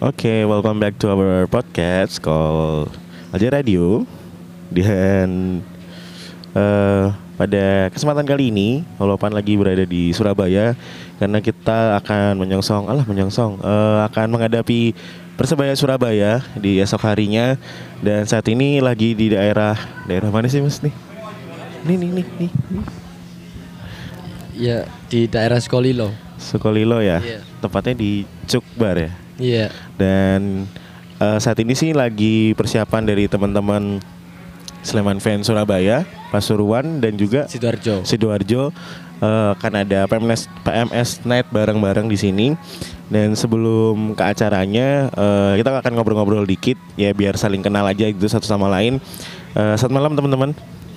Oke, welcome back to our podcast called Aja Radio. Dan eh, pada kesempatan kali ini, Holopan lagi berada di Surabaya karena kita akan menyongsong, alah menyongsong, eh, akan menghadapi Persebaya Surabaya di esok harinya. Dan saat ini lagi di daerah daerah mana sih mas nih? Nih nih nih nih. Ya di daerah Skolilo. Sukolilo ya, Iya. tepatnya di Cukbar ya. Iya. Dan eh, saat ini sih lagi persiapan dari teman-teman Sleman Fans Surabaya, Pasuruan dan juga Sidoarjo. Sidoarjo eh, akan ada PMS PMS Night bareng-bareng di sini. Dan sebelum ke acaranya eh, kita akan ngobrol-ngobrol dikit ya biar saling kenal aja gitu satu sama lain. Eh, selamat malam teman-teman.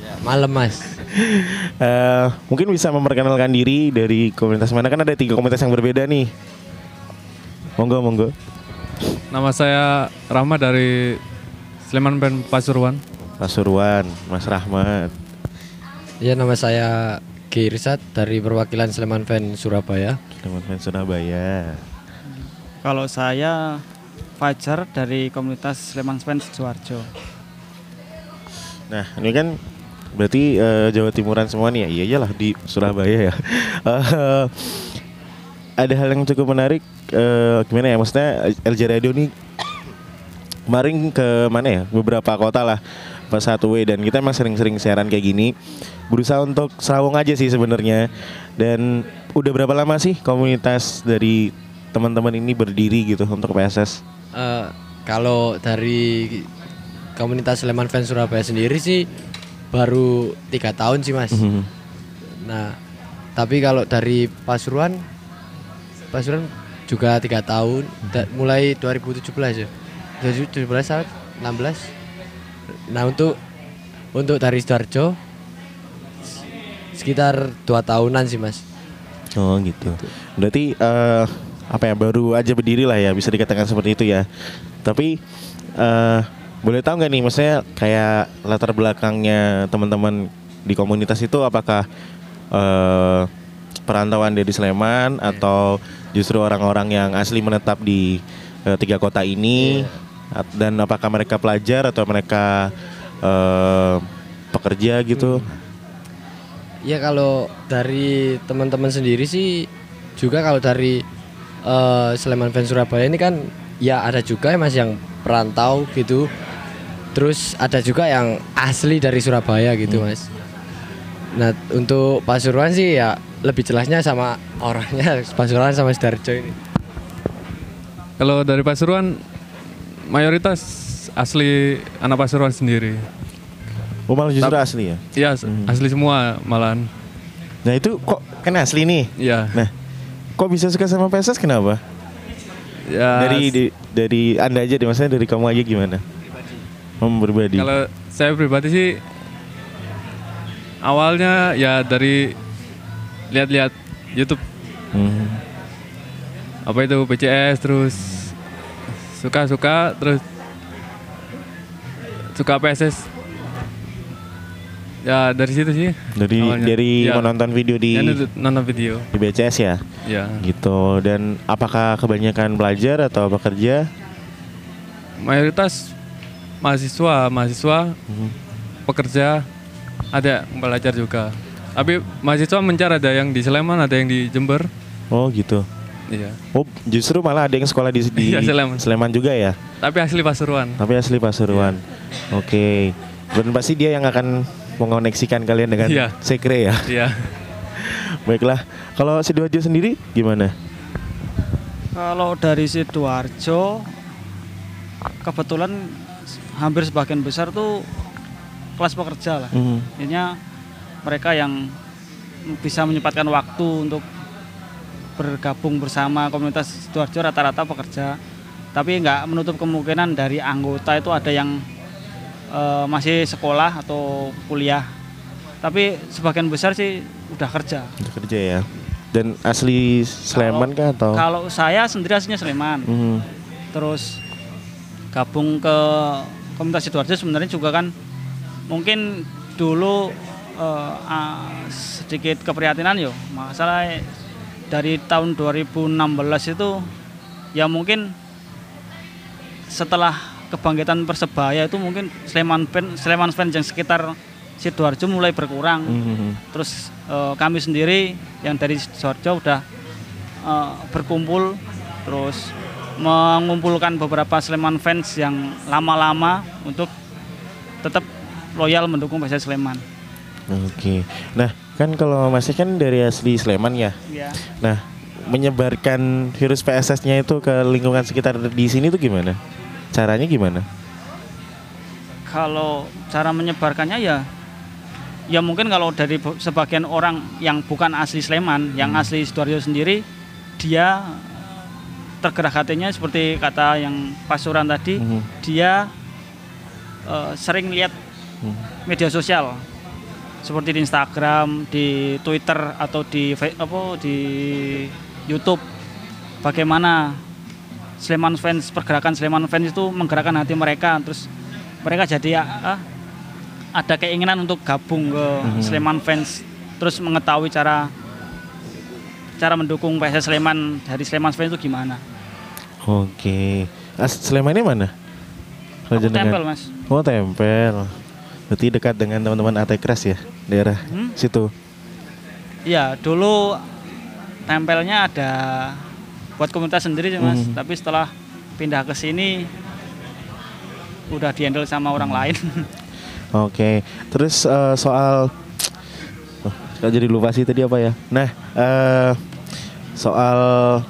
Ya, malam mas. Eh, mungkin bisa memperkenalkan diri dari komunitas mana kan ada tiga komunitas yang berbeda nih. Monggo monggo. Nama saya Rahmat dari Sleman Band Pasuruan. Pasuruan, Mas Rahmat. Ya nama saya Girsat dari perwakilan Sleman Fan Surabaya. Teman-teman Surabaya. Kalau saya Fajar dari komunitas Sleman Fans Sidoarjo. Nah, ini kan berarti eh, Jawa Timuran semua nih ya. Iya iyalah di Surabaya ya. Eh, ada hal yang cukup menarik eh, gimana ya maksudnya LJ Radio nih kemarin ke mana ya beberapa kota lah pas satu way dan kita emang sering-sering siaran kayak gini berusaha untuk serawung aja sih sebenarnya dan udah berapa lama sih komunitas dari teman-teman ini berdiri gitu untuk PSS Eh, kalau dari komunitas Sleman Fan Surabaya sendiri sih baru tiga tahun sih mas. Mhm. Nah tapi kalau dari Pasuruan, Pasuruan juga tiga tahun. Da- mulai 2017 ya. 2017 saat 16. Nah untuk untuk dari Sidoarjo sekitar dua tahunan sih mas. Oh gitu. Berarti eh, apa ya baru aja berdiri lah ya bisa dikatakan seperti itu ya. Tapi eh, boleh tahu nggak nih, maksudnya kayak latar belakangnya teman-teman di komunitas itu apakah eh, perantauan dari Sleman atau justru orang-orang yang asli menetap di eh, tiga kota ini At- dan apakah mereka pelajar atau mereka eh, pekerja gitu? Ya kalau dari teman-teman sendiri sih juga kalau dari eh, Sleman Fans Surabaya ini kan ya ada juga ya mas yang perantau gitu. Terus ada juga yang asli dari Surabaya gitu mas. Nah untuk Pasuruan sih ya lebih jelasnya sama orangnya Pasuruan sama Sidoarjo ini. Kalau dari Pasuruan mayoritas asli anak Pasuruan sendiri. Oh malah justru asli ya? Iya, asli semua malahan. Nah itu kok kan asli nih? Iya. Nah, kok bisa suka sama PSS kenapa? Ya, dari di- dari anda aja deh, maksudnya dari kamu aja gimana? Om pribadi. kalau saya pribadi sih awalnya ya dari lihat-lihat YouTube Hmm. apa itu PCS terus suka-suka terus suka PSS ya dari situ sih Dari awalnya. dari Ya. menonton video di Ya, nonton- video di BCS ya, ya gitu. Dan apakah kebanyakan pelajar atau pekerja? mayoritas mahasiswa mahasiswa Mhm. pekerja ada belajar juga tapi mahasiswa mencar ada yang di Sleman ada yang di Jember Oh gitu. iya Oh justru malah ada yang sekolah di, di Iya, Sleman. juga ya, tapi asli Pasuruan tapi asli Pasuruan. Iya. Oke. Dan pasti dia yang akan mengoneksikan kalian dengan Iya. sekre ya. iya Baiklah. Kalau Sidoarjo sendiri gimana? Kalau dari Sidoarjo kebetulan hampir sebagian besar tuh kelas pekerja lah. Mhm. Intinya mereka yang bisa menyempatkan waktu untuk bergabung bersama komunitas Sidoarjo rata-rata pekerja. Tapi nggak menutup kemungkinan dari anggota itu ada yang eh, masih sekolah atau kuliah. Tapi sebagian besar sih udah kerja. Untuk kerja ya. Dan asli Sleman kah atau? Kalau saya sendiri aslinya Sleman. Mhm. terus gabung ke komunitas sidoarjo sebenarnya juga kan mungkin dulu ah, sedikit keprihatinan yo masalah dari tahun 2016 itu ya mungkin setelah kebangkitan persebaya itu mungkin Sleman fan Sleman fans yang sekitar sidoarjo mulai berkurang Mhm. terus eh, kami sendiri yang dari sidoarjo udah eh, berkumpul terus mengumpulkan beberapa Sleman fans yang lama-lama untuk tetap loyal mendukung Persija Sleman. Oke. Nah, kan kalau Masnya kan dari asli Sleman ya. Ya. Nah, menyebarkan virus PSS-nya itu ke lingkungan sekitar di sini tuh gimana? Caranya gimana? Kalau cara menyebarkannya ya ya mungkin kalau dari sebagian orang yang bukan asli Sleman, yang asli Sidoarjo sendiri dia tergerak hatinya seperti kata yang Pasuran tadi, Mhm. dia eh, sering lihat Hmm. media sosial seperti di Instagram, di Twitter atau di apa di YouTube bagaimana Sleman fans pergerakan Sleman fans itu menggerakkan hati mereka terus mereka jadi ya, ah, ada keinginan untuk gabung ke Sleman fans terus mengetahui cara cara mendukung PSS Sleman dari Sleman fans itu gimana Oke. As Slemannya mana? Aku tempel mas Oh, tempel. Berarti dekat dengan teman-teman Atekras ya, daerah Hmm? situ. Iya, dulu tempelnya ada buat komunitas sendiri sih mas. Mhm. Tapi setelah pindah ke sini udah dihandle sama orang lain. Oke. Terus eh, soal oh, jadi lupa sih tadi apa ya? Nah, eh soal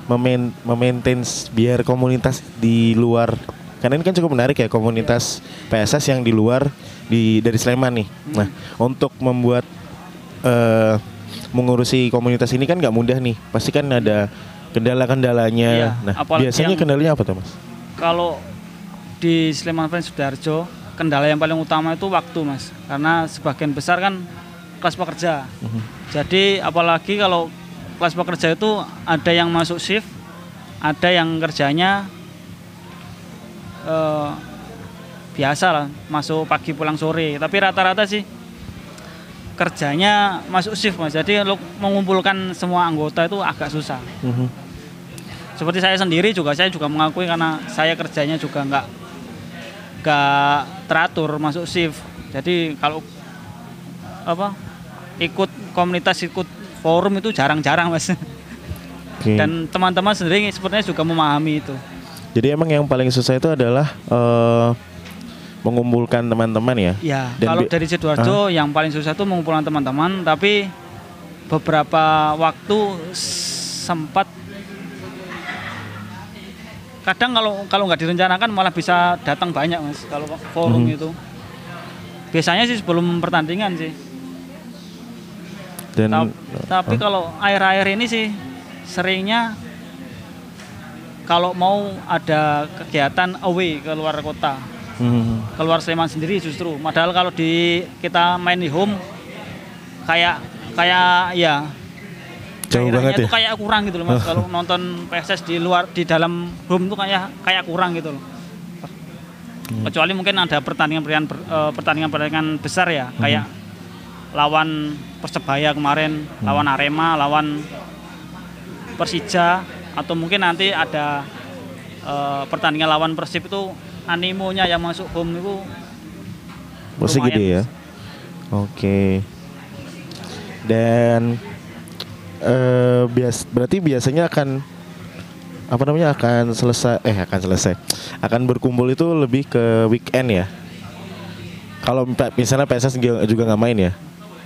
memain memaintain biar komunitas di luar karena ini kan cukup menarik ya komunitas PSS yang di luar di dari Sleman nih. Nah, untuk membuat eh mengurusi komunitas ini kan nggak mudah nih. Pasti kan ada kendala-kendalanya. Iya, nah, biasanya yang- kendalanya apa tuh, Mas? Kalau di Sleman Fans Sudarjo, kendala yang paling utama itu waktu mas. Karena sebagian besar kan kelas pekerja. Mhm. Jadi apalagi kalau kelas pekerja itu ada yang masuk shift, ada yang kerjanya eh, biasa lah, masuk pagi pulang sore. Tapi rata-rata sih kerjanya masuk shift mas. Jadi untuk mengumpulkan semua anggota itu agak susah. Mhm. Seperti saya sendiri juga saya juga mengakui karena saya kerjanya juga nggak nggak teratur masuk shift. Jadi kalau apa ikut komunitas ikut forum itu jarang-jarang mas. Oke. Dan teman-teman sendiri sepertinya juga memahami itu. Jadi emang yang paling susah itu adalah eh, mengumpulkan teman-teman ya. Ya, Dan kalau dari sidoarjo yang paling susah itu mengumpulkan teman-teman, tapi beberapa waktu sempat kadang kalau kalau nggak direncanakan malah bisa datang banyak mas kalau forum Mhm. itu. Biasanya sih sebelum pertandingan sih. Dan Ta- tapi oh, kalau air-air ini sih seringnya kalau mau ada kegiatan away ke luar kota hmm, keluar Sleman sendiri justru. Padahal kalau di kita main di home kayak kayak ya jauh banget itu ya. kayak kurang gitu loh Mas. kalau nonton PSS di luar di dalam home tuh kayak kayak kurang gitu loh. Hmm. Kecuali mungkin ada pertandingan pertandingan pertandingan pertandingan besar ya kayak lawan Persebaya kemarin, lawan Arema, lawan Persija atau mungkin nanti ada eh, pertandingan lawan Persib itu animonya yang masuk home itu Pasti gede ya. Mas. Oke. Dan eh bias berarti biasanya akan apa namanya akan selesai eh akan selesai akan berkumpul itu lebih ke weekend ya. Kalau misalnya PSS juga juga nggak main ya.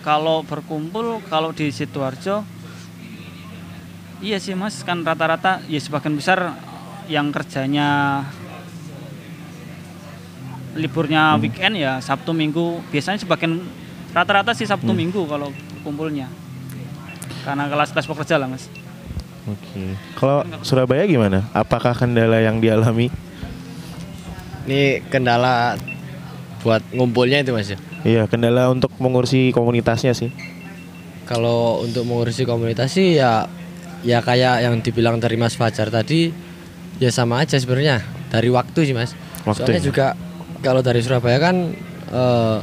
kalau berkumpul kalau di sidoarjo iya sih mas kan rata-rata ya sebagian besar yang kerjanya liburnya weekend ya sabtu minggu biasanya sebagian rata-rata sih sabtu minggu kalau kumpulnya karena kelas-kelas pekerja lah mas Oke. Kalau Surabaya gimana? Apakah kendala yang dialami? Ini kendala buat ngumpulnya itu mas ya. Iya, kendala untuk mengurusi komunitasnya sih. Kalau untuk mengurusi komunitas sih ya ya kayak yang dibilang dari Mas Fajar tadi ya sama aja sebenarnya dari waktu sih mas. Waktu Soalnya ya? juga kalau dari Surabaya kan eh,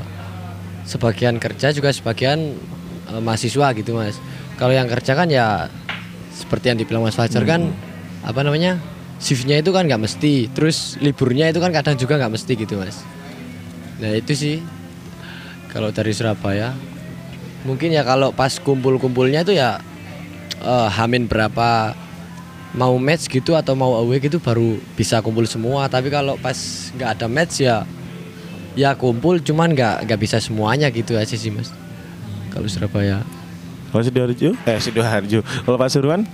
sebagian kerja juga sebagian eh, mahasiswa gitu mas. Kalau yang kerja kan ya seperti yang dibilang Mas Fajar kan apa namanya shiftnya itu kan nggak mesti terus liburnya itu kan kadang juga nggak mesti gitu mas nah itu sih kalau dari Surabaya mungkin ya kalau pas kumpul-kumpulnya itu ya eh, hamin berapa mau match gitu atau mau away gitu baru bisa kumpul semua tapi kalau pas nggak ada match ya ya kumpul cuman nggak nggak bisa semuanya gitu aja sih mas kalau Surabaya Kalau Sidoarjo? Eh Sidoarjo. Kalau Pak Suruan?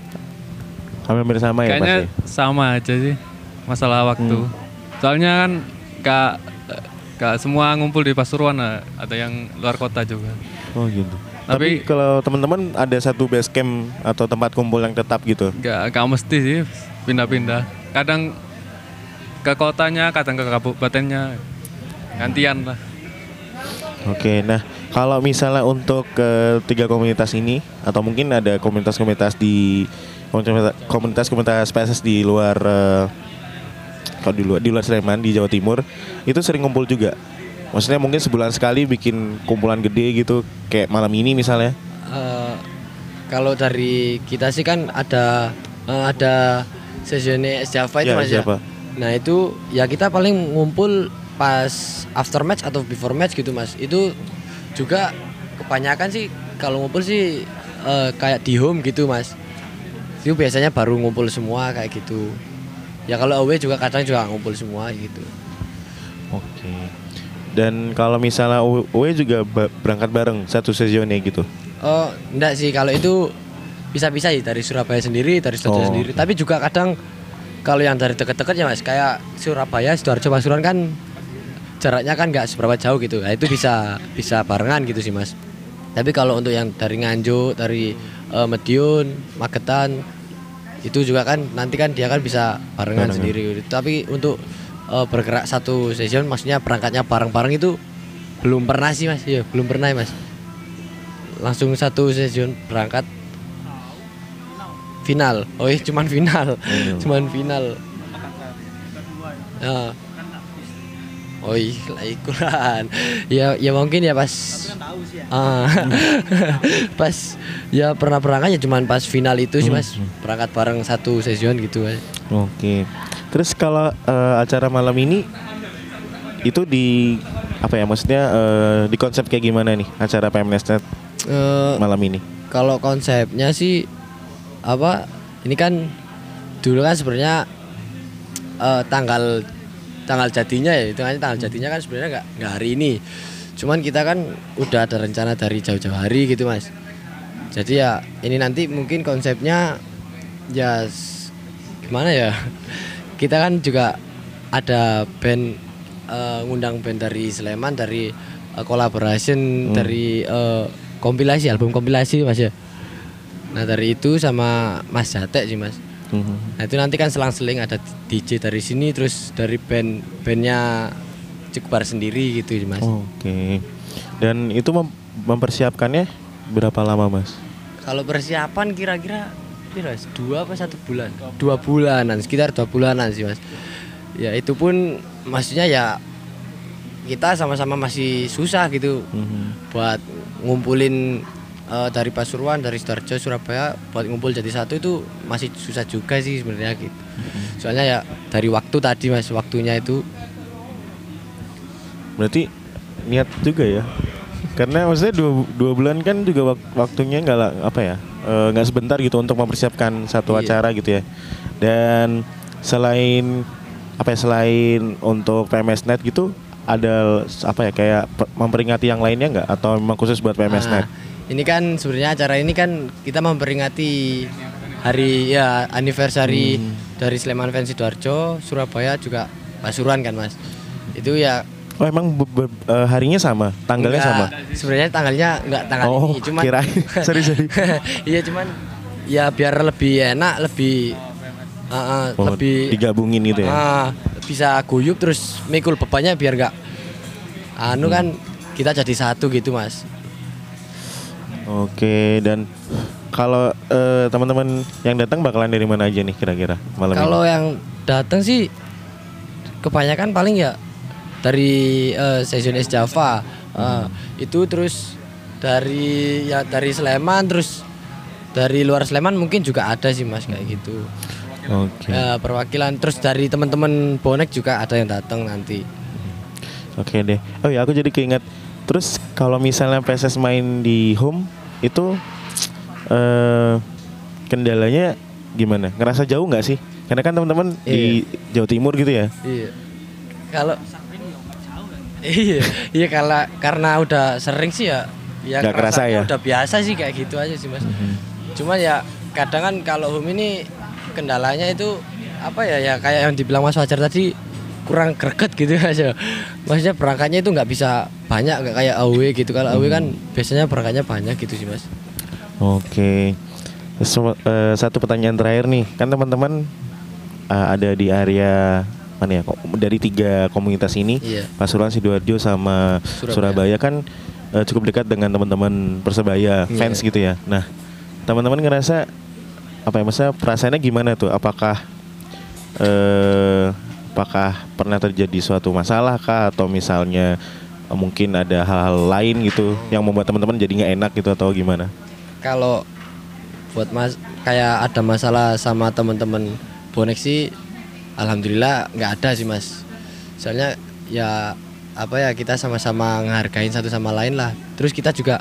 Hampir sama ya Kayaknya Mas? ya? sama aja sih masalah waktu. Hmm. Soalnya kan kak kak semua ngumpul di Pasuruan ada yang luar kota juga. Oh gitu. Tapi, Tapi- kalau teman-teman ada satu base camp atau tempat kumpul yang tetap gitu. Gak, gak mesti sih pindah-pindah. Kadang ke kotanya, kadang ke kabupatennya. Gantian lah. Oke, nah kalau misalnya untuk ketiga komunitas ini atau mungkin ada komunitas-komunitas di komunitas-komunitas PSS di luar eh, kalau di luar di luar Sleman di Jawa Timur itu sering ngumpul juga. Maksudnya mungkin sebulan sekali bikin kumpulan gede gitu kayak malam ini misalnya. Eh, kalau dari kita sih kan ada eh, ada sesione es Java itu Ya, mas es ya. Java. Nah itu ya kita paling ngumpul pas after match atau before match gitu mas. Itu juga kebanyakan sih kalau ngumpul sih eh, kayak di home gitu mas. Itu biasanya baru ngumpul semua kayak gitu. Ya kalau away juga kadang juga ngumpul semua gitu. Oke. Dan kalau misalnya UE juga berangkat bareng satu sesionnya gitu. Oh, enggak sih kalau itu bisa-bisa sih dari Surabaya sendiri, dari Sidoarjo Oh. sendiri. Tapi juga kadang kalau yang dari deket-deket ya Mas, kayak Surabaya, Sidoarjo, Pasuruan kan jaraknya kan nggak seberapa jauh gitu. Nah, itu bisa bisa barengan gitu sih Mas. Tapi kalau untuk yang dari Nganjuk, dari eh, Medion, Magetan itu juga kan nanti kan dia kan bisa barengan Barengan. sendiri. Tapi untuk eh, bergerak satu session maksudnya berangkatnya bareng-bareng itu belum pernah sih Mas. Iya, belum pernah ya Mas. Langsung satu session berangkat. Final. Oh iya cuman final. Cuman final. Ya oh iya lah ikuran ya ya mungkin ya pas Ah. pas ya pernah berangkat ya cuman pas final itu sih mas. Berangkat bareng satu session gitu Mas. Oke. Terus kalau eh, acara malam ini itu di apa ya maksudnya eh, di konsep kayak gimana nih acara PMNesnet Eh, malam ini? kalau konsepnya sih apa ini kan dulu kan sebenarnya eh, tanggal tanggal jadinya ya itu tanggal jadinya kan sebenarnya nggak nggak hari ini. Cuman kita kan udah ada rencana dari jauh-jauh hari gitu mas. Jadi ya ini nanti mungkin konsepnya ya gimana ya kita kan juga ada band eh, ngundang band dari Sleman dari eh, collaboration dari eh, kompilasi album kompilasi mas ya nah dari itu sama Mas Jate sih mas Mhm. nah itu nanti kan selang-seling ada DJ dari sini terus dari band bandnya Cekbar sendiri gitu sih mas Oke. Dan itu mem- mempersiapkannya berapa lama mas? Kalau persiapan kira-kira kira dua apa satu bulan? Dua bulanan, sekitar dua bulanan sih mas. Ya itu pun maksudnya ya kita sama-sama masih susah gitu Mhm. buat ngumpulin eh, dari Pasuruan, dari Sidoarjo, Surabaya buat ngumpul jadi satu itu masih susah juga sih sebenarnya gitu. Soalnya ya dari waktu tadi mas, waktunya itu Berarti niat juga ya? Karena maksudnya dua, dua bulan kan juga wak- waktunya nggak lah- apa ya eh, nggak sebentar gitu untuk mempersiapkan satu Iya. acara gitu ya. Dan selain apa ya selain untuk PMSnet gitu ada apa ya kayak pe- memperingati yang lainnya nggak atau memang khusus buat PMSnet? Nah, ini kan sebenarnya acara ini kan kita memperingati hari ya anniversary Hmm. dari Sleman Fans Sidoarjo, Surabaya juga Pasuruan kan Mas. Itu ya Oh emang eh, harinya sama, tanggalnya enggak, sama. Sebenarnya tanggalnya enggak tanggal Oh, ini, cuman kirain. Sorry, sorry. iya cuman ya biar lebih enak, lebih uh, uh, Oh, lebih digabungin gitu ya. ah, bisa guyup terus mikul bebannya biar enggak anu Hmm. kan kita jadi satu gitu Mas. Oke dan kalau eh, teman-teman yang datang bakalan dari mana aja nih kira-kira malam Kalau ini? yang datang sih kebanyakan paling ya dari eh, stasiun es Java Eh, itu terus dari ya dari Sleman terus dari luar Sleman mungkin juga ada sih mas kayak gitu. Oke. Eh, perwakilan terus dari teman-teman bonek juga ada yang datang nanti. Oke deh. Oh ya aku jadi keinget. Terus kalau misalnya PSS main di home itu eh kendalanya gimana? Ngerasa jauh nggak sih? Karena kan teman-teman di Jawa Timur gitu ya. Iya. Kalau Iya, iya kalau karena udah sering sih ya ya Nggak kerasa ya? Udah biasa sih kayak gitu aja sih, Mas. Cuma ya kadang kan kalau home ini kendalanya itu apa ya ya kayak yang dibilang Mas Fajar tadi kurang greget gitu aja. Maksudnya berangkatnya itu nggak bisa banyak nggak kayak AW gitu. Kalau AW kan biasanya berangkatnya banyak gitu sih, Mas. Oke. So- eh, satu pertanyaan terakhir nih. Kan teman-teman eh, ada di area mana ya? Kok Dari tiga komunitas ini, Iya. Pasuruan, sidoarjo sama Surabaya. Surabaya, kan eh, cukup dekat dengan teman-teman Persebaya Iya. fans gitu ya. Nah, teman-teman ngerasa apa ya? Maksudnya perasaannya gimana tuh? Apakah eh apakah pernah terjadi suatu masalah kah atau misalnya eh, mungkin ada hal-hal lain gitu yang membuat teman-teman jadi nggak enak gitu atau gimana? kalau buat mas kayak ada masalah sama teman-teman bonek sih alhamdulillah nggak ada sih mas. Soalnya ya apa ya kita sama-sama ngehargain satu sama lain lah. Terus kita juga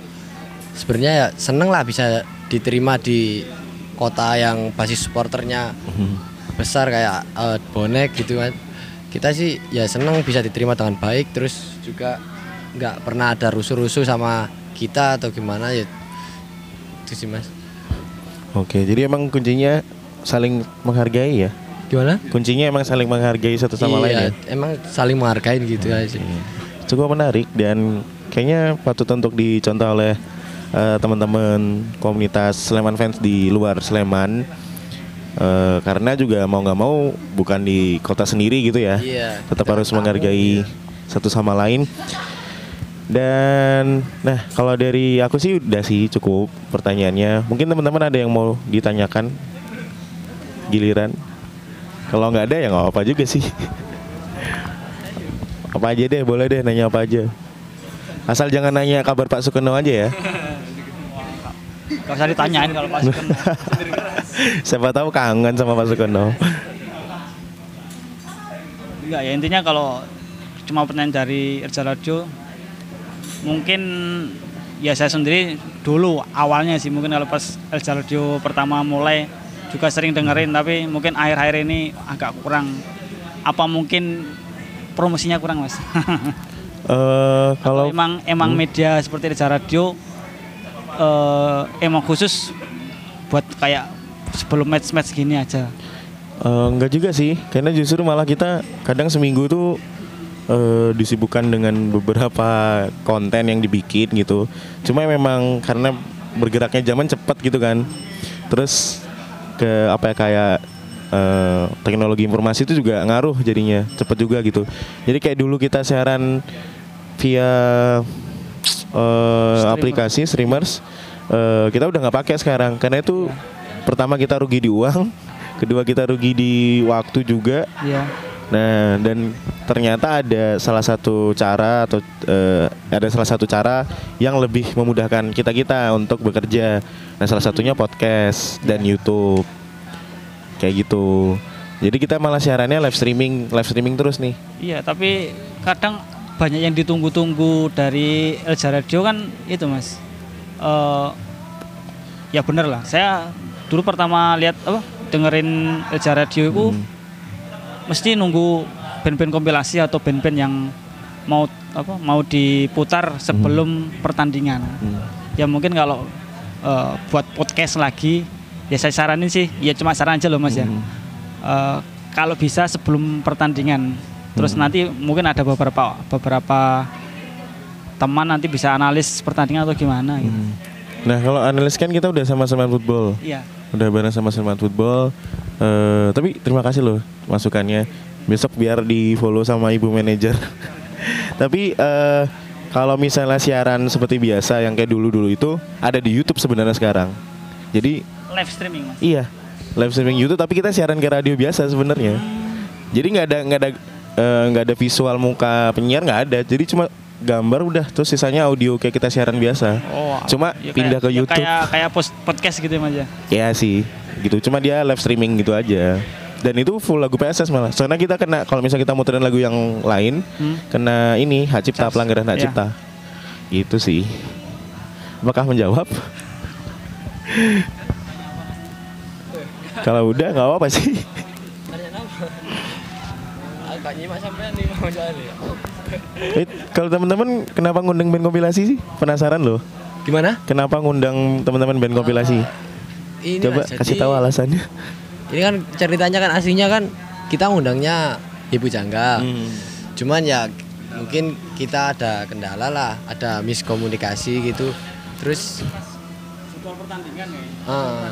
sebenarnya ya seneng lah bisa diterima di kota yang basis supporternya besar kayak eh, bonek gitu kan. Kita sih ya seneng bisa diterima dengan baik terus juga nggak pernah ada rusuh-rusuh sama kita atau gimana ya. Itu sih mas. Oke, jadi emang kuncinya saling menghargai ya. Gimana Kuncinya emang saling menghargai satu sama Iya, lain ya. emang saling menghargai gitu aja Cukup menarik dan kayaknya patut untuk dicontoh oleh eh, teman-teman komunitas Sleman fans di luar Sleman. Eh, karena juga mau nggak mau bukan di kota sendiri gitu ya. Iya, Tetap harus menghargai satu sama lain. Dan nah kalau dari aku sih udah sih cukup pertanyaannya. Mungkin teman-teman ada yang mau ditanyakan giliran. Kalau nggak ada ya nggak apa juga sih. apa aja deh, boleh deh nanya apa aja. Asal jangan nanya kabar Pak Sukeno aja ya. Gak usah ditanyain kalau Pak Sugeng. Siapa tahu kangen sama Pak Sukeno. Enggak ya intinya kalau cuma pertanyaan dari Erja Radio mungkin ya saya sendiri dulu awalnya sih mungkin kalau pas Erja Radio pertama mulai juga sering dengerin tapi mungkin akhir-akhir ini agak kurang apa mungkin promosinya kurang mas Eh kalau kalau emang emang media seperti Erja Radio eh, emang khusus buat kayak sebelum match-match gini aja Eh, enggak juga sih, karena justru malah kita kadang seminggu tuh eh, disibukkan dengan beberapa konten yang dibikin gitu. Cuma memang karena bergeraknya zaman cepat gitu kan. Terus ke apa ya kayak eh, teknologi informasi itu juga ngaruh jadinya cepet juga gitu. Jadi kayak dulu kita siaran via eh, aplikasi streamers, eh, kita udah nggak pakai sekarang karena itu pertama kita rugi di uang, kedua kita rugi di waktu juga. ya Nah, dan ternyata ada salah satu cara atau eh, ada salah satu cara yang lebih memudahkan kita-kita untuk bekerja. Nah, salah satunya podcast dan YouTube. Kayak gitu. Jadi kita malah siarannya live streaming, live streaming terus nih. Iya, tapi kadang banyak yang ditunggu-tunggu dari Elja Radio kan itu mas. Eh ya bener lah. Saya dulu pertama lihat apa dengerin Elja Radio itu mesti nunggu band-band kompilasi atau band-band yang mau apa mau diputar sebelum pertandingan. Ya mungkin kalau eh, buat podcast lagi ya saya saranin sih ya cuma saran aja loh mas ya. Eh, kalau bisa sebelum pertandingan. Terus nanti mungkin ada beberapa beberapa teman nanti bisa analis pertandingan atau gimana gitu. Nah, kalau analis kan kita udah sama-sama football. Iya. Udah bareng sama Seman Football. Eh, tapi terima kasih loh masukannya. Besok biar di follow sama ibu manajer. tapi eh, kalau misalnya siaran seperti biasa yang kayak dulu-dulu itu ada di YouTube sebenarnya sekarang. Jadi Live streaming mas. iya live streaming YouTube tapi kita siaran ke radio biasa sebenarnya. Jadi nggak ada nggak ada eh, nggak ada visual muka penyiar nggak ada. Jadi cuma gambar udah terus sisanya audio kayak kita siaran biasa. Oh, Cuma ya pindah kayak- ke ya YouTube. Kayak kayak post, podcast gitu ya Mas ya. Ya sih, gitu. Cuma dia live streaming gitu aja. Dan itu full lagu PSS malah. Soalnya kita kena kalau misalnya kita muterin lagu yang lain, Hmm. kena ini hak cipta Cas. pelanggaran hak Iya. cipta. Gitu sih. Apakah menjawab? kalau udah nggak apa-apa sih. Agak nyimak sampean nih mau cari. Eh, kalau teman-teman kenapa ngundang band kompilasi sih? Penasaran loh. Gimana? Kenapa ngundang teman-teman band kompilasi? Ini Coba Mas, kasih jadi- tahu alasannya. Ini kan ceritanya kan aslinya kan kita ngundangnya Ibu Jangga. Hmm. Cuman ya mungkin kita ada kendala lah, ada miskomunikasi gitu. Terus Jadwal pertandingan ya.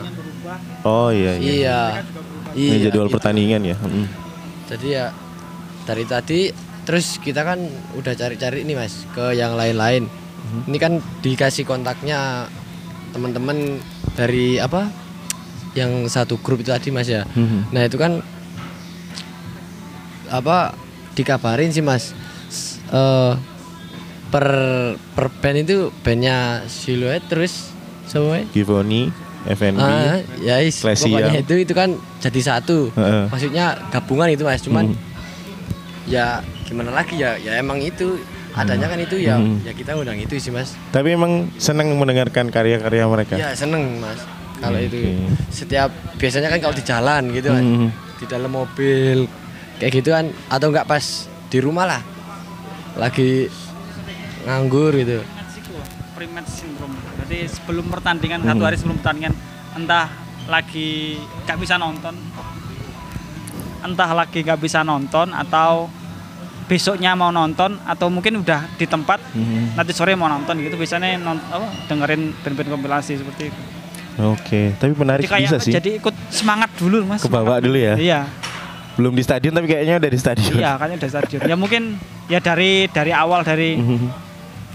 berubah. Oh iya iya. iya. Ini Iya. jadwal gitu. pertandingan ya. Hmm. Jadi ya dari tadi terus kita kan udah cari-cari nih Mas ke yang lain-lain. Mhm. Ini kan dikasih kontaknya teman-teman dari apa? Yang satu grup itu tadi Mas ya. Mhm. Nah, itu kan apa dikabarin sih Mas. Eh, per per band itu bandnya Silhouette terus semua Givoni, FNB. Ah, ya is, pokoknya ya. itu itu kan jadi satu. Heeh. Maksudnya gabungan itu mas, cuman Hmm. ya gimana lagi ya, ya emang itu adanya kan itu ya, Hmm. ya kita undang itu sih mas. Tapi emang senang mendengarkan karya-karya mereka. Ya seneng mas, kalau Oke. itu setiap biasanya kan kalau di jalan gitu kan, Hmm. di dalam mobil kayak gitu kan, atau enggak pas di rumah lah, lagi nganggur gitu. Pre-match syndrome. Berarti sebelum pertandingan satu hari sebelum pertandingan entah lagi nggak bisa nonton, entah lagi nggak bisa nonton atau besoknya mau nonton atau mungkin udah di tempat Mhm. nanti sore mau nonton gitu biasanya non, apa, dengerin band-band kompilasi seperti itu. Oke, tapi menarik Jadi bisa sih. jadi ikut semangat dulu mas. Kebawa dulu ya? Iya, Belum di stadion tapi kayaknya udah di stadion. iya kayaknya udah stadion. Ya mungkin ya dari dari awal dari Mhm.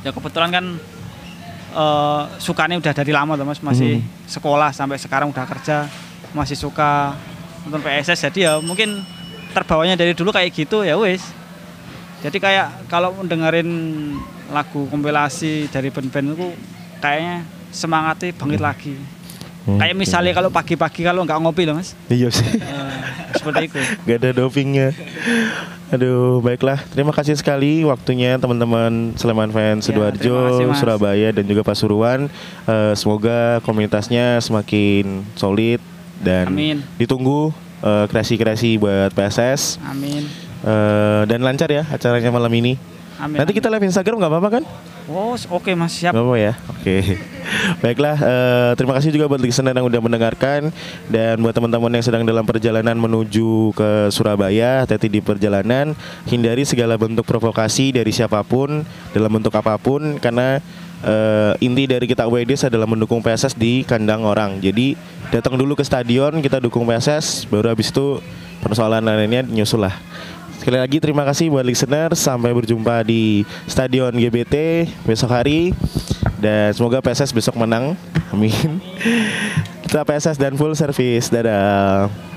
ya kebetulan kan eh sukanya udah dari lama tuh mas masih Mhm. sekolah sampai sekarang udah kerja masih suka nonton PSS jadi ya mungkin terbawanya dari dulu kayak gitu ya wis jadi kayak kalau dengerin lagu kompilasi dari band-band itu kayaknya semangatnya bangkit lagi kayak Oke. misalnya kalau pagi-pagi kalau nggak ngopi loh mas Iya sih. Eh, seperti itu Gak ada dopingnya. Aduh, baiklah. Terima kasih sekali waktunya teman-teman Sleman Fans Ya, Sidoarjo. Surabaya dan juga Pasuruan. Eh, semoga komunitasnya semakin solid dan Amin. ditunggu eh, kreasi-kreasi buat PSS amin Eh, dan lancar ya acaranya malam ini. amin Nanti kita live Instagram nggak apa-apa kan? oh oke mas siap Gak apa ya? Oke. Baiklah, eh, terima kasih juga buat listener yang udah mendengarkan dan buat teman-teman yang sedang dalam perjalanan menuju ke Surabaya, hati-hati di perjalanan, hindari segala bentuk provokasi dari siapa pun dalam bentuk apa pun karena eh, inti dari kita WDS adalah mendukung PSS di kandang orang. Jadi datang dulu ke stadion, kita dukung PSS, baru habis itu persoalan lainnya nyusul lah. Sekali lagi terima kasih buat listener. Sampai berjumpa di Stadion GBT besok hari. Dan semoga PSS besok menang. Amin. Kita PSS dan full service. Dadah.